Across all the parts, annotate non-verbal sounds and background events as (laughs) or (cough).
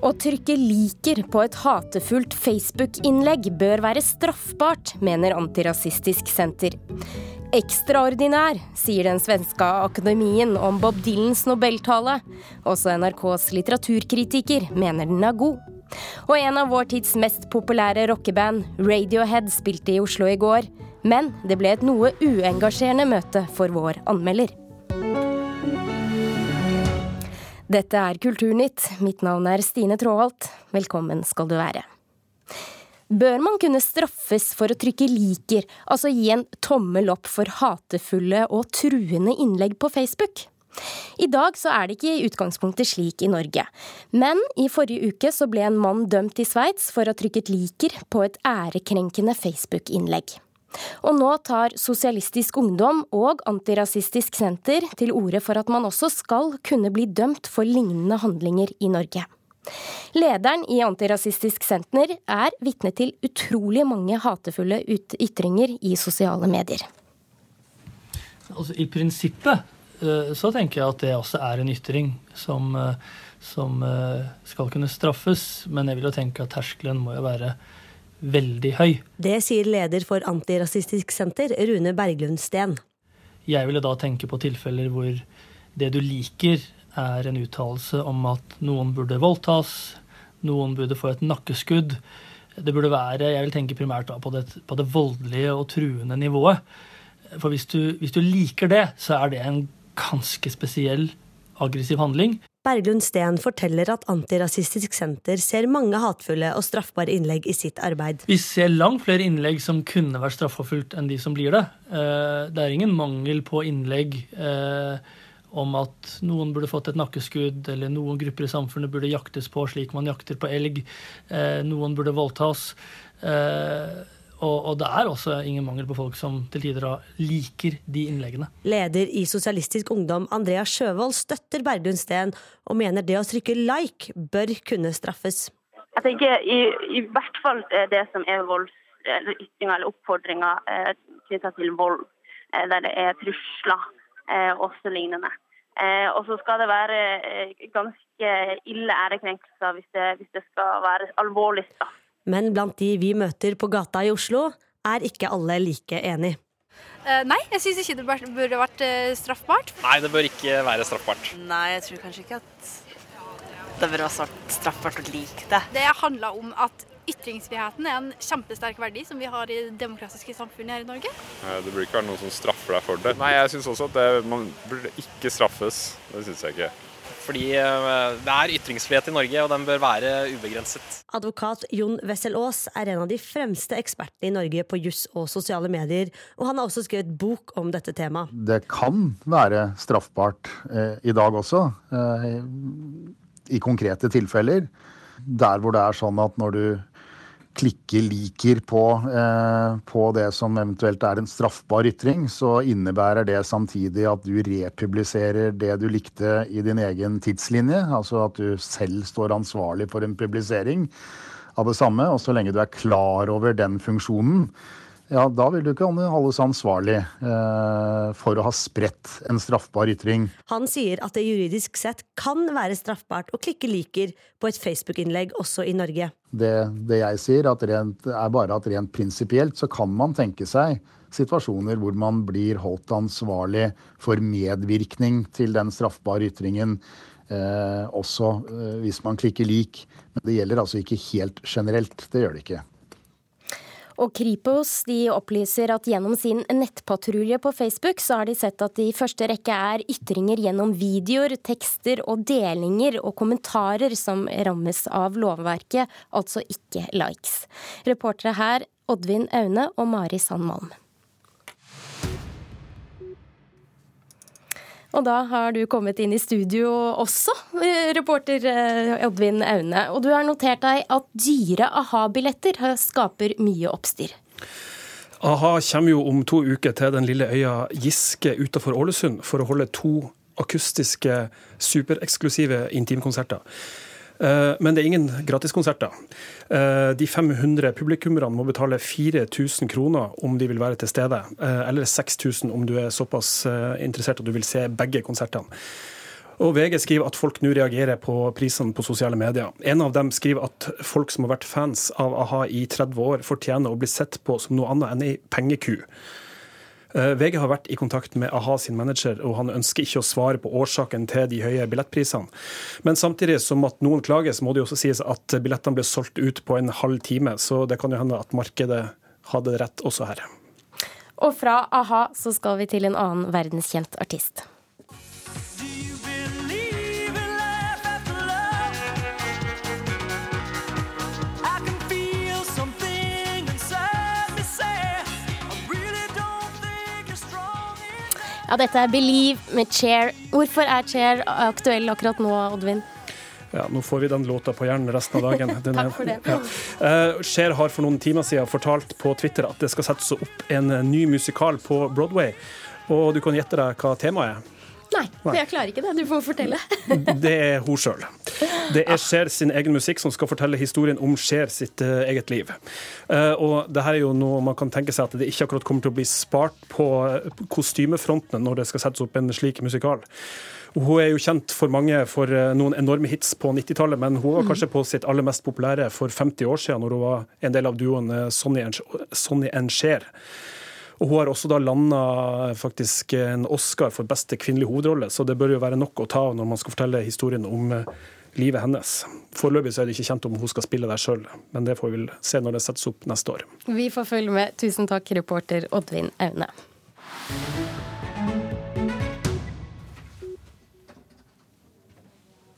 Å trykke liker på et hatefullt Facebook-innlegg bør være straffbart, mener Antirasistisk Senter. Ekstraordinær, sier den svenske akademien om Bob Dylans nobeltale. Også NRKs litteraturkritiker mener den er god. Og en av vår tids mest populære rockeband, Radiohead, spilte i Oslo i går. Men det ble et noe uengasjerende møte for vår anmelder. Dette er Kulturnytt. Mitt navn er Stine Tråholt. Velkommen skal du være. Bør man kunne straffes for å trykke liker, altså gi en tommel opp for hatefulle og truende innlegg på Facebook? I dag så er det ikke i utgangspunktet slik i Norge, men i forrige uke så ble en mann dømt i Sveits for å ha trykket liker på et ærekrenkende Facebook-innlegg. Og nå tar Sosialistisk Ungdom og Antirasistisk Senter til orde for at man også skal kunne bli dømt for lignende handlinger i Norge. Lederen i Antirasistisk Senter er vitne til utrolig mange hatefulle ytringer i sosiale medier. Altså, I prinsippet eh, så tenker jeg at det også er en ytring som, eh, som eh, skal kunne straffes, men jeg vil jo tenke at terskelen må jo være veldig høy. Det sier leder for Antirasistisk Senter, Rune Berglund Steen. Jeg ville da tenke på tilfeller hvor det du liker, er en uttalelse om at noen burde voldtas, noen burde få et nakkeskudd. Det burde være, jeg vil tenke primært på det, på det voldelige og truende nivået. For hvis du, hvis du liker det, så er det en ganske spesiell aggressiv handling. Berglund Steen forteller at Antirasistisk Senter ser mange hatefulle og straffbare innlegg i sitt arbeid. Vi ser langt flere innlegg som kunne vært straffeforfulgt enn de som blir det. Eh, det er ingen mangel på innlegg eh, om at noen burde fått et nakkeskudd, eller noen grupper i samfunnet burde jaktes på slik man jakter på elg. Eh, noen burde voldtas. Og, og, det er også ingen mangel på folk som til tider liker de innleggene. Leder i Sosialistisk Ungdom, Andrea Sjøvold, støtter Berglund Steen og mener det å trykke like bør kunne straffes. Jeg tenker i, i hvert fall det som er voldsytringer eller oppfordringer eh, knytta til vold, eh, der det er trusler eh, og så lignende. Eh, og så skal det være eh, ganske ille ærekrenkelser hvis det, hvis det skal være alvorlig straff. Men blant de vi møter på gata i Oslo, er ikke alle like enig. Uh, nei, jeg syns ikke det burde vært uh, straffbart. Nei, det bør ikke være straffbart. Nei, jeg tror kanskje ikke at det bør være straffbart å like det. Det handler om at ytringsfriheten er en kjempesterk verdi som vi har i det demokratiske samfunnet her i Norge. Det burde ikke være noen som straffer deg for det. Nei, jeg syns også at det, man burde ikke straffes. Det syns jeg ikke. Fordi eh, det er ytringsfrihet i Norge, og den bør være ubegrenset. Advokat Jon Wessel Aas er en av de fremste ekspertene i Norge på juss og sosiale medier, og han har også skrevet bok om dette temaet. Det kan være straffbart eh, i dag også, eh, i konkrete tilfeller. Der hvor det er sånn at når du klikker liker på, eh, på, det som eventuelt er en straffbar ytring, så innebærer det samtidig at du republiserer det du likte i din egen tidslinje. Altså at du selv står ansvarlig for en publisering av det samme. Og så lenge du er klar over den funksjonen, ja, da vil du ikke holdes ansvarlig eh, for å ha spredt en straffbar ytring. Han sier at det juridisk sett kan være straffbart å klikke liker på et Facebook-innlegg også i Norge. Det, det jeg sier, rent, er bare at rent prinsipielt så kan man tenke seg situasjoner hvor man blir holdt ansvarlig for medvirkning til den straffbare ytringen. Eh, også eh, hvis man klikker lik. Men det gjelder altså ikke helt generelt. Det gjør det ikke. Og Kripos de opplyser at gjennom sin nettpatrulje på Facebook så har de sett at det i første rekke er ytringer gjennom videoer, tekster og delinger og kommentarer som rammes av lovverket, altså ikke likes. Reportere her Oddvin Aune og Mari Sand Malm. Og da har du kommet inn i studio også, eh, reporter eh, Oddvin Aune. Og du har notert deg at dyre aha-billetter skaper mye oppstyr. A-ha kommer jo om to uker til den lille øya Giske utenfor Ålesund for å holde to akustiske, supereksklusive intimkonserter. Eh, men det er ingen gratiskonserter. Eh, de 500 publikummerne må betale 4000 kroner om de vil være til stede, eh, eller 6000 om du er såpass interessert at du vil se begge konsertene. Og VG skriver at folk nå reagerer på prisene på sosiale medier. En av dem skriver at folk som har vært fans av a-ha i 30 år, fortjener å bli sett på som noe annet enn ei pengeku. Eh, VG har vært i kontakt med a-ha sin manager, og han ønsker ikke å svare på årsaken til de høye billettprisene. Men samtidig som at noen klager, så må det jo også sies at billettene ble solgt ut på en halv time, så det kan jo hende at markedet hadde rett også her. Og fra a-ha så skal vi til en annen verdenskjent artist. Ja, dette er Believe med Chair. Hvorfor er Chair aktuell akkurat nå, Oddvin? Ja, Nå får vi den låta på hjernen resten av dagen. (laughs) Den Takk for det. Ja. Uh, Cher har for noen timer siden fortalt på Twitter at det skal settes opp en ny musikal på Broadway. Og du kan gjette deg hva temaet er? Nei, Nei, jeg klarer ikke det. Du får fortelle. (laughs) det er hun sjøl. Det er Cher sin egen musikk som skal fortelle historien om Cher sitt uh, eget liv. Uh, og det her er jo noe man kan tenke seg at det ikke akkurat kommer til å bli spart på kostymefrontene kostymefronten når det skal settes opp en slik musikal. Hun er jo kjent for mange for noen enorme hits på 90-tallet, men hun var kanskje på sitt aller mest populære for 50 år siden, når hun var en del av duoen Sonny and Cher. Og hun har også da landa faktisk en Oscar for beste kvinnelige hovedrolle, så det bør jo være nok å ta av når man skal fortelle historien om eh, livet hennes. Foreløpig er det ikke kjent om hun skal spille der sjøl, men det får vi vel se når det settes opp neste år. Vi får følge med. Tusen takk, reporter Oddvin Aune.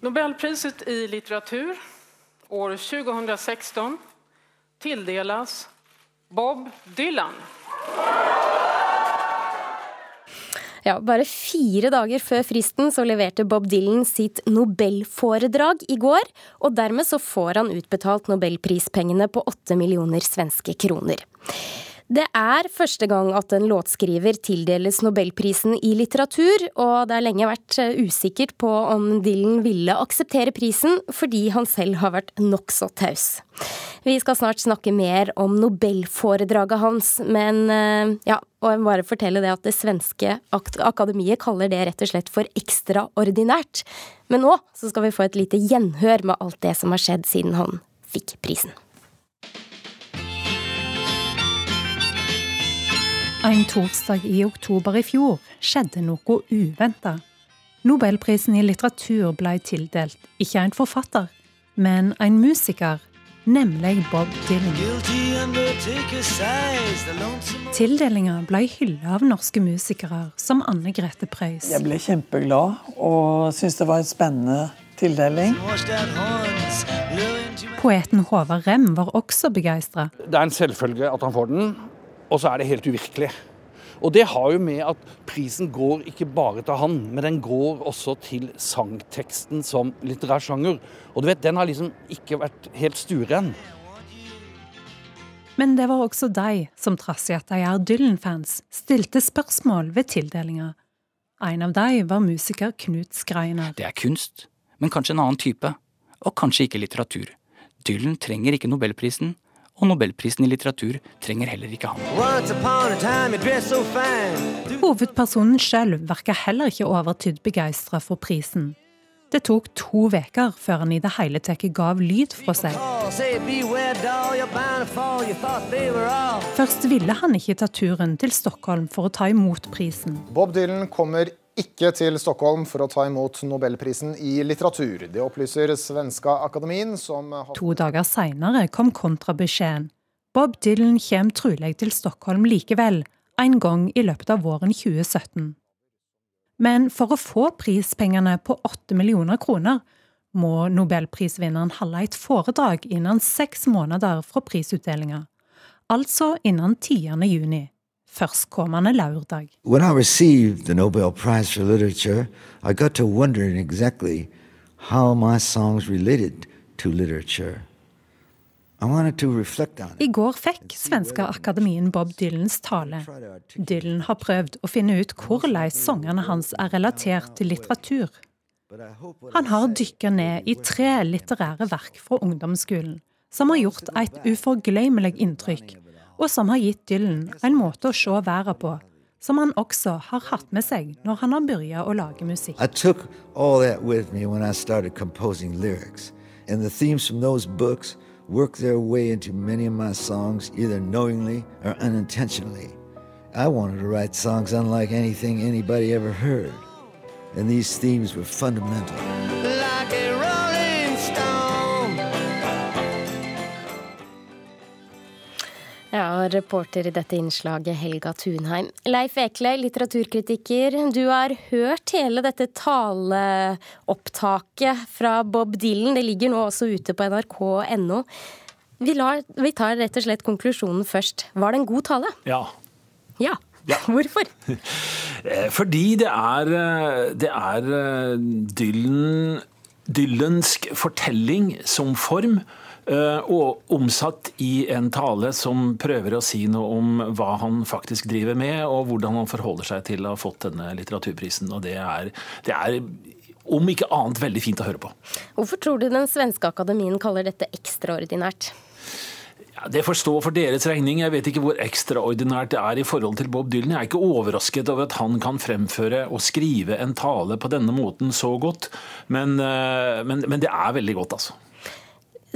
Nobelpriset i litteratur år 2016 tildeles Bob Dylan. Ja, bare fire dager før fristen så leverte Bob Dylan sitt nobelforedrag i går, og dermed så får han utbetalt nobelprispengene på åtte millioner svenske kroner. Det er første gang at en låtskriver tildeles nobelprisen i litteratur, og det har lenge vært eh, usikkert på om Dylan ville akseptere prisen, fordi han selv har vært nokså taus. Vi skal snart snakke mer om nobelforedraget hans, men eh, ja, og bare fortelle det at det svenske akademiet kaller det rett og slett for ekstraordinært. Men nå så skal vi få et lite gjenhør med alt det som har skjedd siden han fikk prisen. En torsdag i oktober i fjor skjedde noe uventa. Nobelprisen i litteratur ble tildelt ikke en forfatter, men en musiker, nemlig Bob Dylan. Tildelinga ble hylla av norske musikere som Anne Grete Preus. Jeg ble kjempeglad og syntes det var en spennende tildeling. Poeten Håvard Rem var også begeistra. Det er en selvfølge at han får den og så er det helt uvirkelig. Og det har jo med at prisen går ikke bare til han, men den går også til sangteksten som litterær sjanger. Og du vet, den har liksom ikke vært helt stueren. Men det var også de som trass i at de er Dylan-fans, stilte spørsmål ved tildelinga. En av de var musiker Knut Skreiner. Det er kunst, men kanskje en annen type. Og kanskje ikke litteratur. Dylan trenger ikke nobelprisen, og nobelprisen i litteratur trenger heller ikke han. Hovedpersonen sjøl virka heller ikke overtydd begeistra for prisen. Det tok to uker før han i det hele tatt gav lyd fra seg. Først ville han ikke ta turen til Stockholm for å ta imot prisen. Bob Dylan kommer ikke til Stockholm for å ta imot nobelprisen i litteratur. Det opplyser Svenska Akademien, som To dager seinere kom kontrabeskjeden. Bob Dylan kommer trolig til Stockholm likevel, en gang i løpet av våren 2017. Men for å få prispengene på åtte millioner kroner må nobelprisvinneren holde et foredrag innen seks måneder fra prisutdelinga, altså innen 10. juni førstkommende lørdag. When I received the Nobel Prize for Literature, I got to wondering exactly how my songs related to literature. I går fikk Svenska Akademien Bob Dylans tale. Dylan har prøvd å finne ut hvordan sangene hans er relatert til litteratur. Han har dykka ned i tre litterære verk fra ungdomsskolen, som har gjort et uforglemmelig inntrykk og som har gitt Dylan en måte å se verden på som han også har hatt med seg når han har begynt å lage musikk. Lyrics, and the themes from those books work their way into many of my songs, either knowingly or unintentionally. I wanted to write songs unlike anything anybody ever heard, and these themes were fundamental. Ja, reporter i dette innslaget Helga Thunheim. Leif Ekle, litteraturkritiker. Du har hørt hele dette taleopptaket fra Bob Dylan. Det ligger nå også ute på nrk.no. Vi, vi tar rett og slett konklusjonen først. Var det en god tale? Ja. Ja. (laughs) Hvorfor? Eh, Fordi det er, eh, det er eh, Dylan, Dylansk fortelling som form. Eh, Og omsatt i en tale som prøver å si noe om hva han faktisk driver med, og hvordan han forholder seg til å ha fått denne litteraturprisen. Og det er, det er om ikke annet veldig fint å høre på. Hvorfor tror du den svenske akademien kaller dette ekstraordinært? Ja, det får stå for deres regning. Jeg vet ikke hvor ekstraordinært det er i forhold til Bob Dylan. Jeg er ikke overrasket over at han kan fremføre og skrive en tale på denne måten så godt, men, eh, men, men det er veldig godt, altså.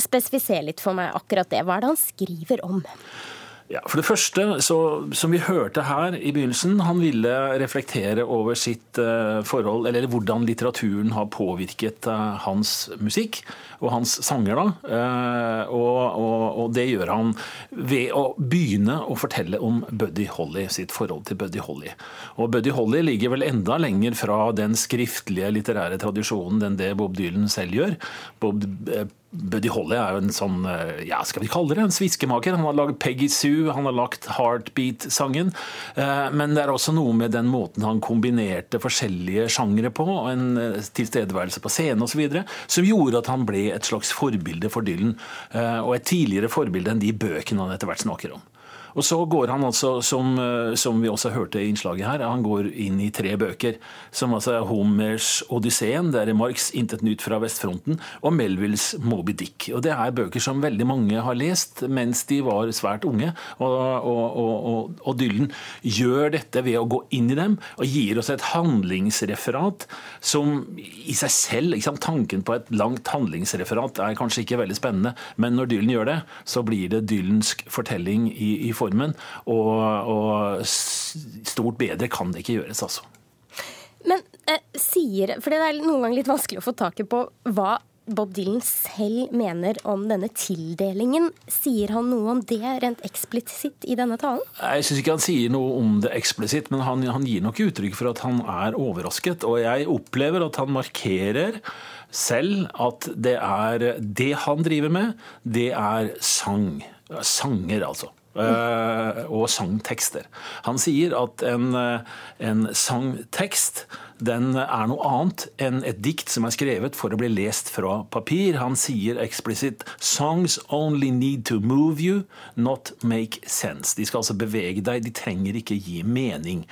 Spesifiser litt for meg akkurat det. Hva er det han skriver om? Ja, for det første, så, som vi hørte her i begynnelsen, han ville reflektere over sitt eh, forhold, eller hvordan litteraturen har påvirket eh, hans musikk og hans sanger. da. Eh, og, og, og det gjør han ved å begynne å fortelle om Buddy Holly, sitt forhold til Buddy Holly. Og Buddy Holly ligger vel enda lenger fra den skriftlige litterære tradisjonen enn det Bob Dylan selv gjør. Bob, eh, Buddy Holly er jo en sånn, eh, ja, skal vi kalle det, en sviskemaker. Han har laget Peggy Sue, han har lagt Heartbeat-sangen. Eh, Men det er også noe med den måten han kombinerte forskjellige sjangere på, og en eh, tilstedeværelse på scenen osv., som gjorde at han ble et slags forbilde for Dylan. Og et tidligere forbilde enn de bøkene han etter hvert snakker om. Og så går han altså, som, eh, som vi også hørte i innslaget her, han går inn i tre bøker. Som altså er Homers Odysseen, det er Marx 'Intet nytt fra vestfronten', og Melvilles Moby Dick. Og Det er bøker som veldig mange har lest mens de var svært unge. Og, og, og, og, Dylan gjør dette ved å gå inn i dem og gir oss et handlingsreferat som i seg selv liksom, Tanken på et langt handlingsreferat er kanskje ikke veldig spennende, men når Dylan gjør det, så blir det dylansk fortelling i, i formen. Og, og stort bedre kan det ikke gjøres, altså. Men eh, sier For det er noen ganger litt vanskelig å få taket på hva Bob Dylan selv mener om denne tildelingen. Sier han noe om det rent eksplisitt i denne talen? Jeg syns ikke han sier noe om det eksplisitt, men han, han gir nok uttrykk for at han er overrasket. Og jeg opplever at han markerer selv at det er Det han driver med, det er sang. Sanger, altså. Eh, og sangtekster. Han sier at en, eh, en sangtekst den er noe annet enn et dikt som er skrevet for å bli lest fra papir. Han sier eksplisitt 'Songs only need to move you, not make sense'. De skal altså bevege deg, de trenger ikke gi mening.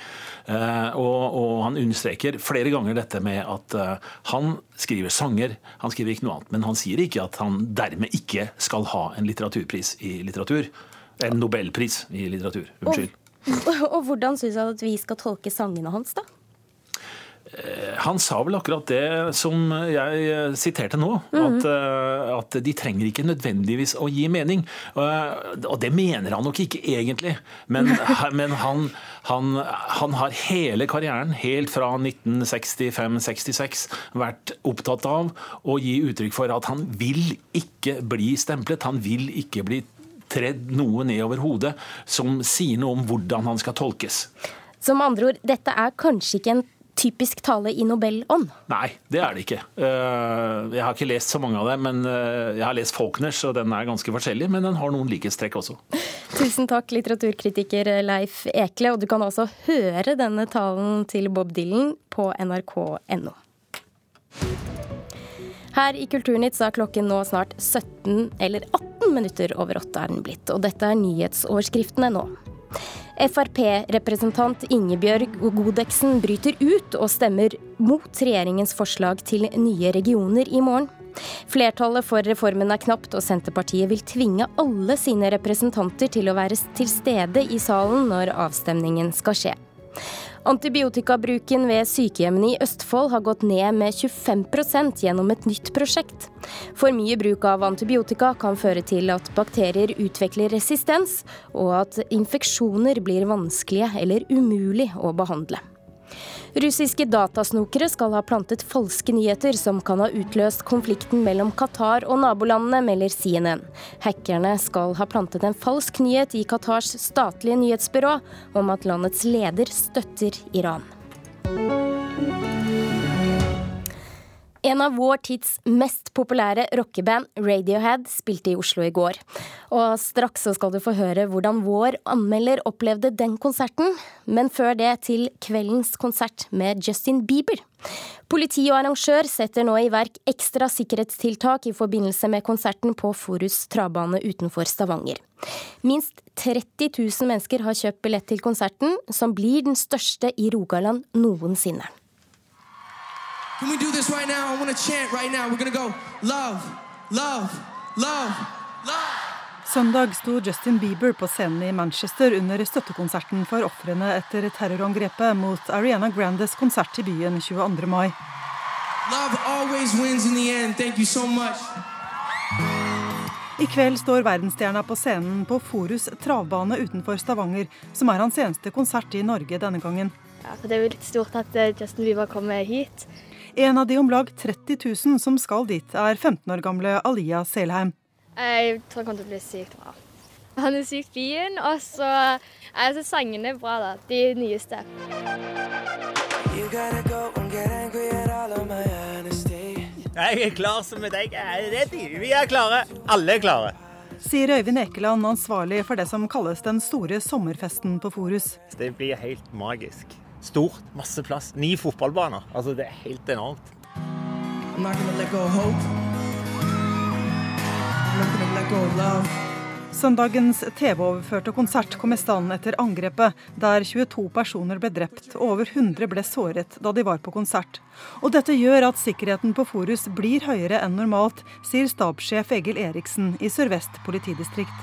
Eh, og, og han understreker flere ganger dette med at han skriver sanger, han skriver ikke noe annet. Men han sier ikke at han dermed ikke skal ha en litteraturpris i litteratur. En nobelpris i litteratur. Unnskyld. Og hvordan syns han at vi skal tolke sangene hans, da? Han sa vel akkurat det som jeg siterte nå. at, -hmm. at de trenger ikke nødvendigvis å gi mening. Eh, Og det mener han nok ikke egentlig. Men, (laughs) men han, han, han har hele karrieren, helt fra 1965-66, vært opptatt av å gi uttrykk for at han vil ikke bli stemplet. Han vil ikke bli tredd noe ned over hodet som sier noe om hvordan han skal tolkes. Som andre ord, dette er kanskje ikke en typisk tale i Nobel-ånd? Nei, det er det ikke. Eh, Jeg har ikke lest så mange av dem, men eh, jeg har lest Faulkners, og den er ganske forskjellig, men den har noen likhetstrekk også. Tusen takk, litteraturkritiker Leif Ekle. Og du kan altså høre denne talen til Bob Dylan på nrk.no. Her i Kulturnytt så er klokken nå snart 17 eller 18 minutter over åtte er den blitt, og dette er nyhetsoverskriftene nå. Frp-representant Ingebjørg Godeksen bryter ut og stemmer mot regjeringens forslag til nye regioner i morgen. Flertallet for reformen er knapt, og Senterpartiet vil tvinge alle sine representanter til å være til stede i salen når avstemningen skal skje. Antibiotikabruken ved sykehjemmene i Østfold har gått ned med 25% gjennom et nytt prosjekt. For mye bruk av antibiotika kan føre til at bakterier utvikler resistens, og at infeksjoner blir vanskelige eller umulig å behandle. Russiske datasnokere skal ha plantet falske nyheter som kan ha utløst konflikten mellom Qatar og nabolandene, melder CNN. Hackerne skal ha plantet en falsk nyhet i Qatars statlige nyhetsbyrå om at landets leder støtter Iran. En av vår tids mest populære rockeband, Radiohead, spilte i Oslo i går. Og straks så skal du få høre hvordan vår anmelder opplevde den konserten. Men før det til kveldens konsert med Justin Bieber. Politi og arrangør setter nå i verk ekstra sikkerhetstiltak i forbindelse med konserten på Forus travbane utenfor Stavanger. Minst 30 000 mennesker har kjøpt billett til konserten, som blir den største i Rogaland noensinne. Can we do this right now? I want to chant right now. We're going to go love, love, love, love. Søndag sto Justin Bieber på scenen i Manchester under støttekonserten for ofrene etter terrorangrepet mot Ariana Grandes konsert i byen 22. mai. Love always wins in the end. Thank you so much. I kveld står verdensstjerna på scenen på Forus travbane utenfor Stavanger, som er hans eneste konsert i Norge denne gangen. Ja, for Det er jo litt stort at eh, Justin Bieber kommer hit. En av de om lag 30 000 som skal dit, er 15 år gamle Alia Selheim. Jeg tror han kommer til å bli sykt bra. Han er sykt fin, og så er altså, sangene bra, da. De nyeste. Jeg er klar som deg. Jeg er ready. Vi er klare. Alle er klare. Sier Øyvind Ekeland, ansvarlig for det som kalles den store sommerfesten på Forus. Det blir helt magisk. Stort, masse plass. Ni fotballbaner. Altså, det er helt enormt. I'm not let go of hope. Søndagens TV-overførte konsert kom i stand etter angrepet, der 22 personer ble drept og over 100 ble såret da de var på konsert. Og dette gjør at sikkerheten på Forus blir høyere enn normalt, sier stabssjef Egil Eriksen i Sør-Vest politidistrikt.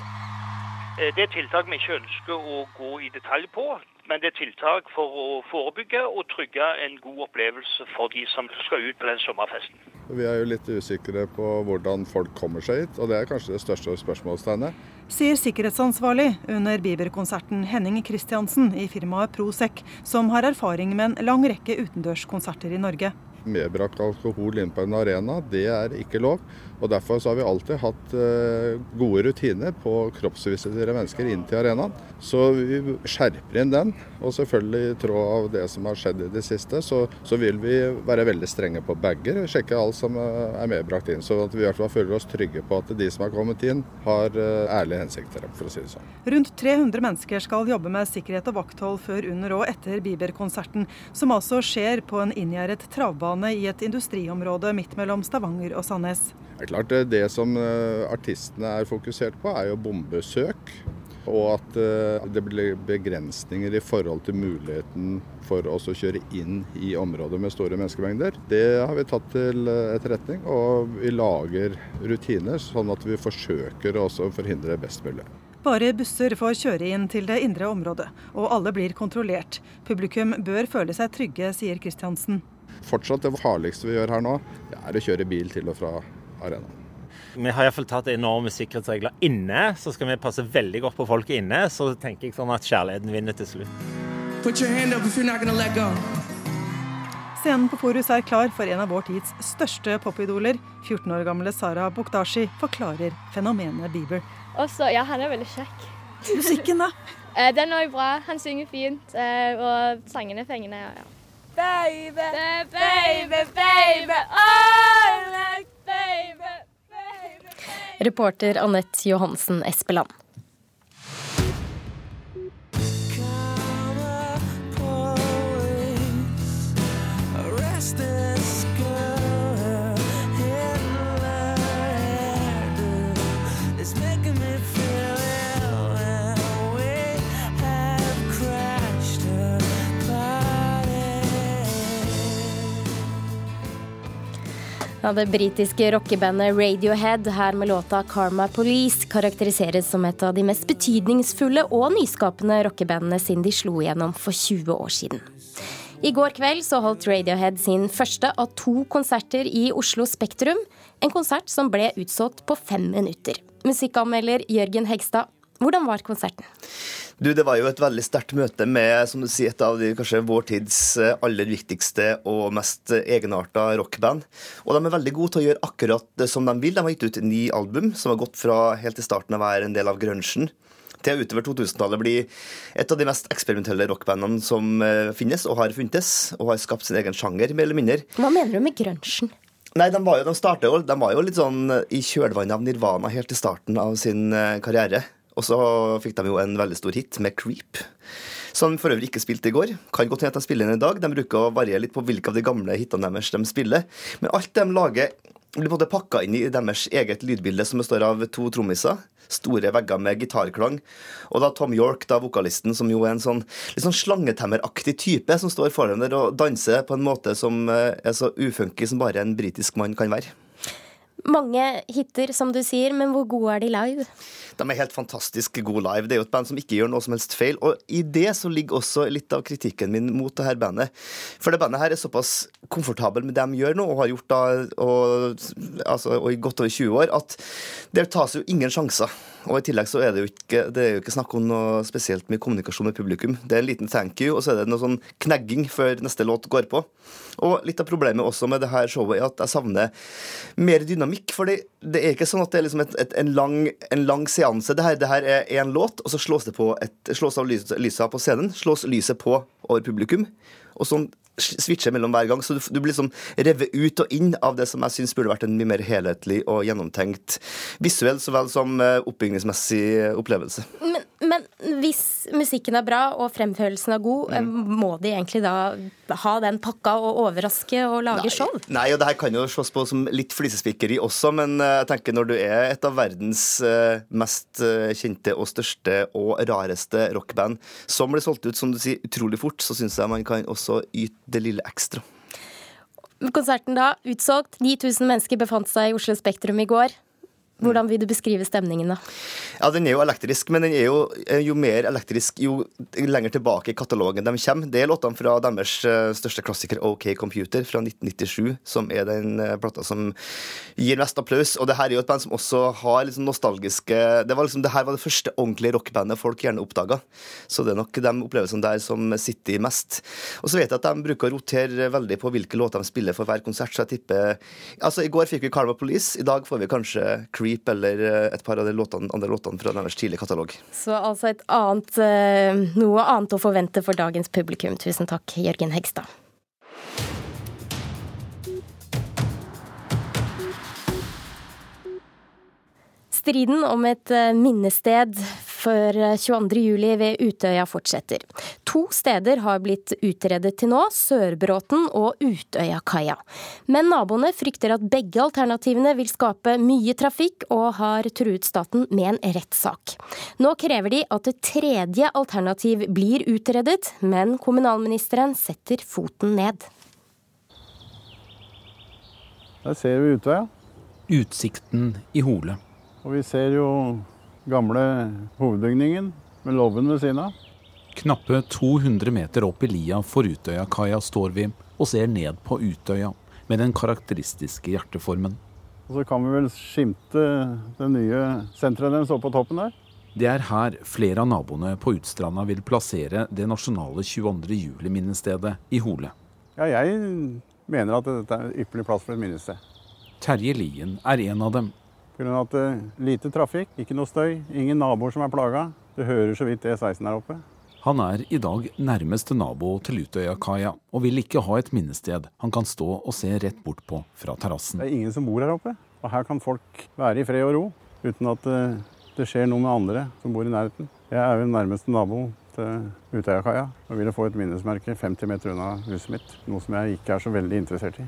Eh, det er tiltak vi ikke ønsker å gå i detalj på, men det er tiltak for å forebygge og trygge en god opplevelse for de som skal ut på den sommerfesten. Vi er jo litt usikre på hvordan folk kommer seg hit, og det er kanskje det største spørsmålstegnet. Sier sikkerhetsansvarlig under Bieber-konserten Henning Christiansen i firmaet Prosec, som har erfaring med en lang rekke utendørskonserter i Norge medbrakt alkohol inn på en arena, det er ikke lov. Og Derfor har vi alltid hatt eh, gode rutiner på kroppsvisitere mennesker inn til arenaen. Så vi skjerper inn den. Og selvfølgelig i tråd av det som har skjedd i det siste, så, så vil vi være veldig strenge på bager. Sjekke alt som eh, er medbrakt inn. Så at vi i hvert fall føler oss trygge på at de som har kommet inn, har eh, ærlige hensikter, for å si det sånn. Rundt 300 mennesker skal jobbe med sikkerhet og vakthold før, under og etter Bieber-konserten, som altså skjer på en inngjerdet travbane i et industriområde midt mellom Stavanger og Sandnes. Det er klart eh, det som eh, artistene er fokusert på, er jo bombesøk. Og at eh, det blir begrensninger i forhold til muligheten for oss å kjøre inn i områder med store menneskemengder. Det har vi tatt til etterretning, og vi lager rutiner sånn at vi forsøker også å forhindre best mulig. Bare busser får kjøre inn til det indre området, og alle blir kontrollert. Publikum bør føle seg trygge, sier Kristiansen. Fortsatt det farligste vi gjør her nå, det er å kjøre bil til og fra arenaen. Vi har iallfall tatt enorme sikkerhetsregler inne, så skal vi passe veldig godt på folket inne. Så tenker jeg sånn at kjærligheten vinner til slutt. Scenen på Forus er klar for en av vår tids største popidoler. 14 år gamle Sara Bokdashi forklarer fenomenet Bieber. Også, ja, han er veldig kjekk. Musikken, da? (laughs) Eh, den er bra. Han synger fint, eh, og sangene er fengende. Ja. Baby, baby, baby, oh, like baby. Reporter Anette Johansen Espeland. Ja, det britiske rockebandet Radiohead, her med låta 'Karma Police', karakteriseres som et av de mest betydningsfulle og nyskapende rockebandene siden de slo igjennom for 20 år siden. I går kveld så holdt Radiohead sin første av to konserter i Oslo Spektrum. En konsert som ble utsolgt på fem minutter. Musikkanmelder Jørgen Hegstad, hvordan var konserten? Du, Det var jo et veldig sterkt møte med som du sier, et av de kanskje vår tids eh, aller viktigste og mest egenarta rockband. Og de er veldig gode til å gjøre akkurat det som de vil. De har gitt ut ni album som har gått fra helt til starten av å være en del av grunchen til utover 2000-tallet bli et av de mest eksperimentelle rockbandene som eh, finnes og har funtes, og har skapt sin egen sjanger, mer eller mindre. Hva mener du med grunchen? Nei, de var jo, de startet, de var jo litt sånn i kjølvannet av Nirvana helt til starten av sin eh, karriere. Og så fikk de jo en veldig stor hit med 'Creep', som for øvrig ikke spilte i går. Kan godt hende de spiller den i dag. De bruker å variere litt på hvilke av de gamle hitene deres de spiller. Men alt de lager, blir både pakka inn i deres eget lydbilde, som består av to trommiser. Store vegger med gitarklang. Og da Tom York, da vokalisten, som jo er en sånn litt sånn slangetemmeraktig type, som står foran der og danser på en måte som eh, er så ufunky som bare en britisk mann kan være. Mange hiter, som du sier, men hvor gode er de live? De er helt fantastisk gode live. Det er jo et band som ikke gjør noe som helst feil. Og i det så ligger også litt av kritikken min mot det her bandet. For det bandet her er såpass komfortabel med det de gjør nå, og har gjort da og, altså, og i godt over 20 år, at det tas jo ingen sjanser. Og i tillegg så er det jo ikke, det er jo ikke snakk om noe spesielt med kommunikasjon med publikum. Det er en liten thank you, og så er det noe sånn knegging før neste låt går på. Og litt av problemet også med det her showet er at jeg savner mer dynamikk. For det, er ikke sånn at det er liksom et, et, en, lang, en, lang, seanse. Det her, det her er én låt, og så slås det på et, slås av lyset, lyset på scenen. Slås lyset på over publikum. Og sånn switcher mellom hver gang. Så du, du blir liksom revet ut og inn av det som jeg syns burde vært en mye mer helhetlig og gjennomtenkt visuell så vel som eh, oppbygningsmessig opplevelse. Men, men hvis musikken er bra og fremførelsen er god, mm. må de egentlig da ha den pakka og overraske og lage nei, show? Nei, og det her kan jo slås på som litt flisespikkeri også, men eh, jeg tenker når du er et av verdens eh, mest kjente og største og rareste rockband som blir solgt ut, som du sier, utrolig fort, så syns jeg man kan også yte det lille ekstra. Konserten da, utsolgt. 9000 mennesker befant seg i Oslo Spektrum i går. Hvordan vil du beskrive stemningen, da? Ja, Den er jo elektrisk, men den er jo, jo mer elektrisk jo lenger tilbake i katalogen de kommer. Det er låtene fra deres eh, største klassiker, OK Computer, fra 1997, som er den eh, plata som gir mest applaus. Og det her er jo et band som også har litt sånn nostalgiske Det var liksom, det her var det første ordentlige rockbandet folk gjerne oppdaga. Så det er nok de opplevelsene der som sitter mest. Og så vet jeg at de bruker å rotere veldig på hvilke låter de spiller for hver konsert, så jeg tipper Altså, i går fikk vi Karma Police, i dag får vi kanskje Creep Creep eller eh, et par av de låtene, andre låtene fra deres tidlige katalog. Så altså et annet, eh, noe annet å forvente for dagens publikum. Tusen takk, Jørgen Hegstad. Striden om et eh, minnested for 22.07 eh, ved Utøya fortsetter. To steder har blitt utredet til nå, Sørbråten og Utøyakaia. Men naboene frykter at begge alternativene vil skape mye trafikk, og har truet staten med en rettssak. Nå krever de at et tredje alternativ blir utredet, men kommunalministeren setter foten ned. Der ser vi Utøya. Utsikten i Hole. Og vi ser jo gamle hovedbygningen med låven ved siden av. Knappe 200 meter opp i lia for Utøyakaia står vi og ser ned på Utøya med den karakteristiske hjerteformen. Og Så kan vi vel skimte det nye senteret deres oppe på toppen der. Det er her flere av naboene på Utstranda vil plassere det nasjonale 22. juli-minnestedet i Hole. Ja, jeg mener at dette er ypperlig plass for et minnested. Terje Lien er en av dem. Pga. at det er lite trafikk, ikke noe støy, ingen naboer som er plaga. Du hører så vidt E16 her oppe. Han er i dag nærmeste nabo til Utøyakaia, og vil ikke ha et minnested han kan stå og se rett bort på fra terrassen. Det er ingen som bor her oppe, og her kan folk være i fred og ro uten at eh, det skjer noe med andre som bor i nærheten. Jeg er jo nærmeste nabo til Utøyakaia og ville få et minnesmerke 50 meter unna huset mitt, noe som jeg ikke er så veldig interessert i.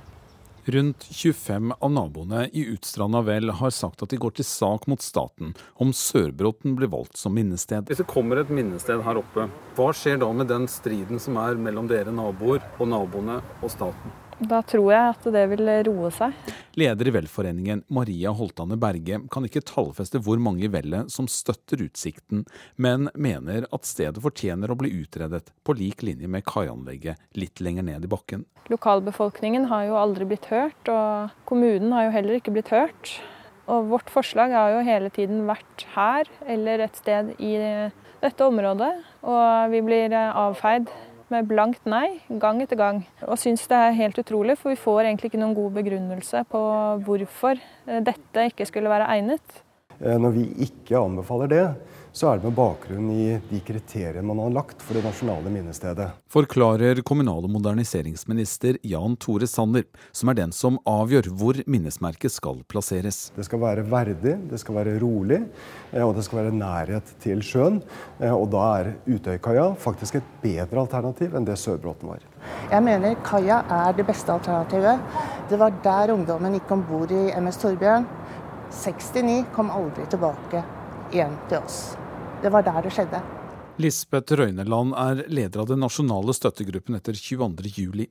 Rundt 25 av naboene i Utstranda vel har sagt at de går til sak mot staten om Sørbråten blir valgt som minnested. Hvis det kommer et minnested her oppe, hva skjer da med den striden som er mellom dere naboer og naboene og staten? Da tror jeg at det vil roe seg. Leder i Velforeningen, Maria Holtane Berge, kan ikke tallfeste hvor mange i vellet som støtter utsikten, men mener at stedet fortjener å bli utredet på lik linje med kaianlegget litt lenger ned i bakken. Lokalbefolkningen har jo aldri blitt hørt, og kommunen har jo heller ikke blitt hørt. Og vårt forslag har jo hele tiden vært her eller et sted i dette området, og vi blir avfeid med blankt nei gang etter gang. Og syns det er helt utrolig, for vi får egentlig ikke noen god begrunnelse på hvorfor dette ikke skulle være egnet. Eh, når vi ikke anbefaler det, så er det med bakgrunn i de kriteriene man har lagt for det nasjonale minnestedet. Forklarer kommunal- og moderniseringsminister Jan Tore Sanner, som er den som avgjør hvor minnesmerket skal plasseres. Det skal være verdig, det skal være rolig, eh, og det skal være nærhet til sjøen. Eh, og da er Utøykaia faktisk et bedre alternativ enn det Sørbråten var. Jeg mener kaia er det beste alternativet. Det var der ungdommen gikk om bord i MS Torbjørn. 69 kom aldri tilbake igjen til oss. Det var der det skjedde. Lisbeth Røyneland er leder av den nasjonale støttegruppen etter 22.07.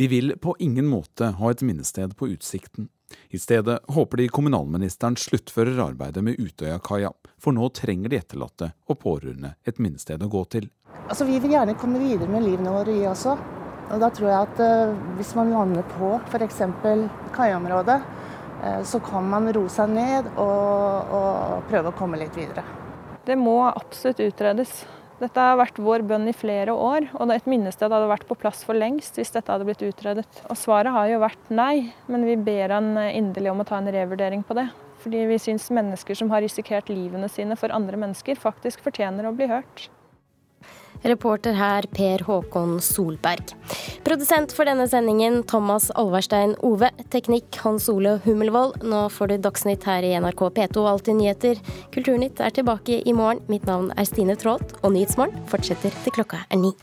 De vil på ingen måte ha et minnested på Utsikten. I stedet håper de kommunalministeren sluttfører arbeidet med Utøyakaia, for nå trenger de etterlatte og pårørende et minnested å gå til. Altså, Vi vil gjerne komme videre med livene våre, vi også. Og da tror jeg at uh, hvis man lander på f.eks. kaiområdet, så kan man roe seg ned og, og prøve å komme litt videre. Det må absolutt utredes. Dette har vært vår bønn i flere år, og et minnested hadde vært på plass for lengst hvis dette hadde blitt utredet. Og svaret har jo vært nei, men vi ber han inderlig om å ta en revurdering på det. Fordi vi syns mennesker som har risikert livene sine for andre mennesker, faktisk fortjener å bli hørt. Reporter her Per Håkon Solberg. Produsent for denne sendingen Thomas Alverstein Ove. Teknikk Hans Ole Hummelvold. Nå får du Dagsnytt her i NRK P2 Alltid nyheter. Kulturnytt er tilbake i morgen. Mitt navn er Stine Traalt, og Nyhetsmorgen fortsetter til klokka er ni.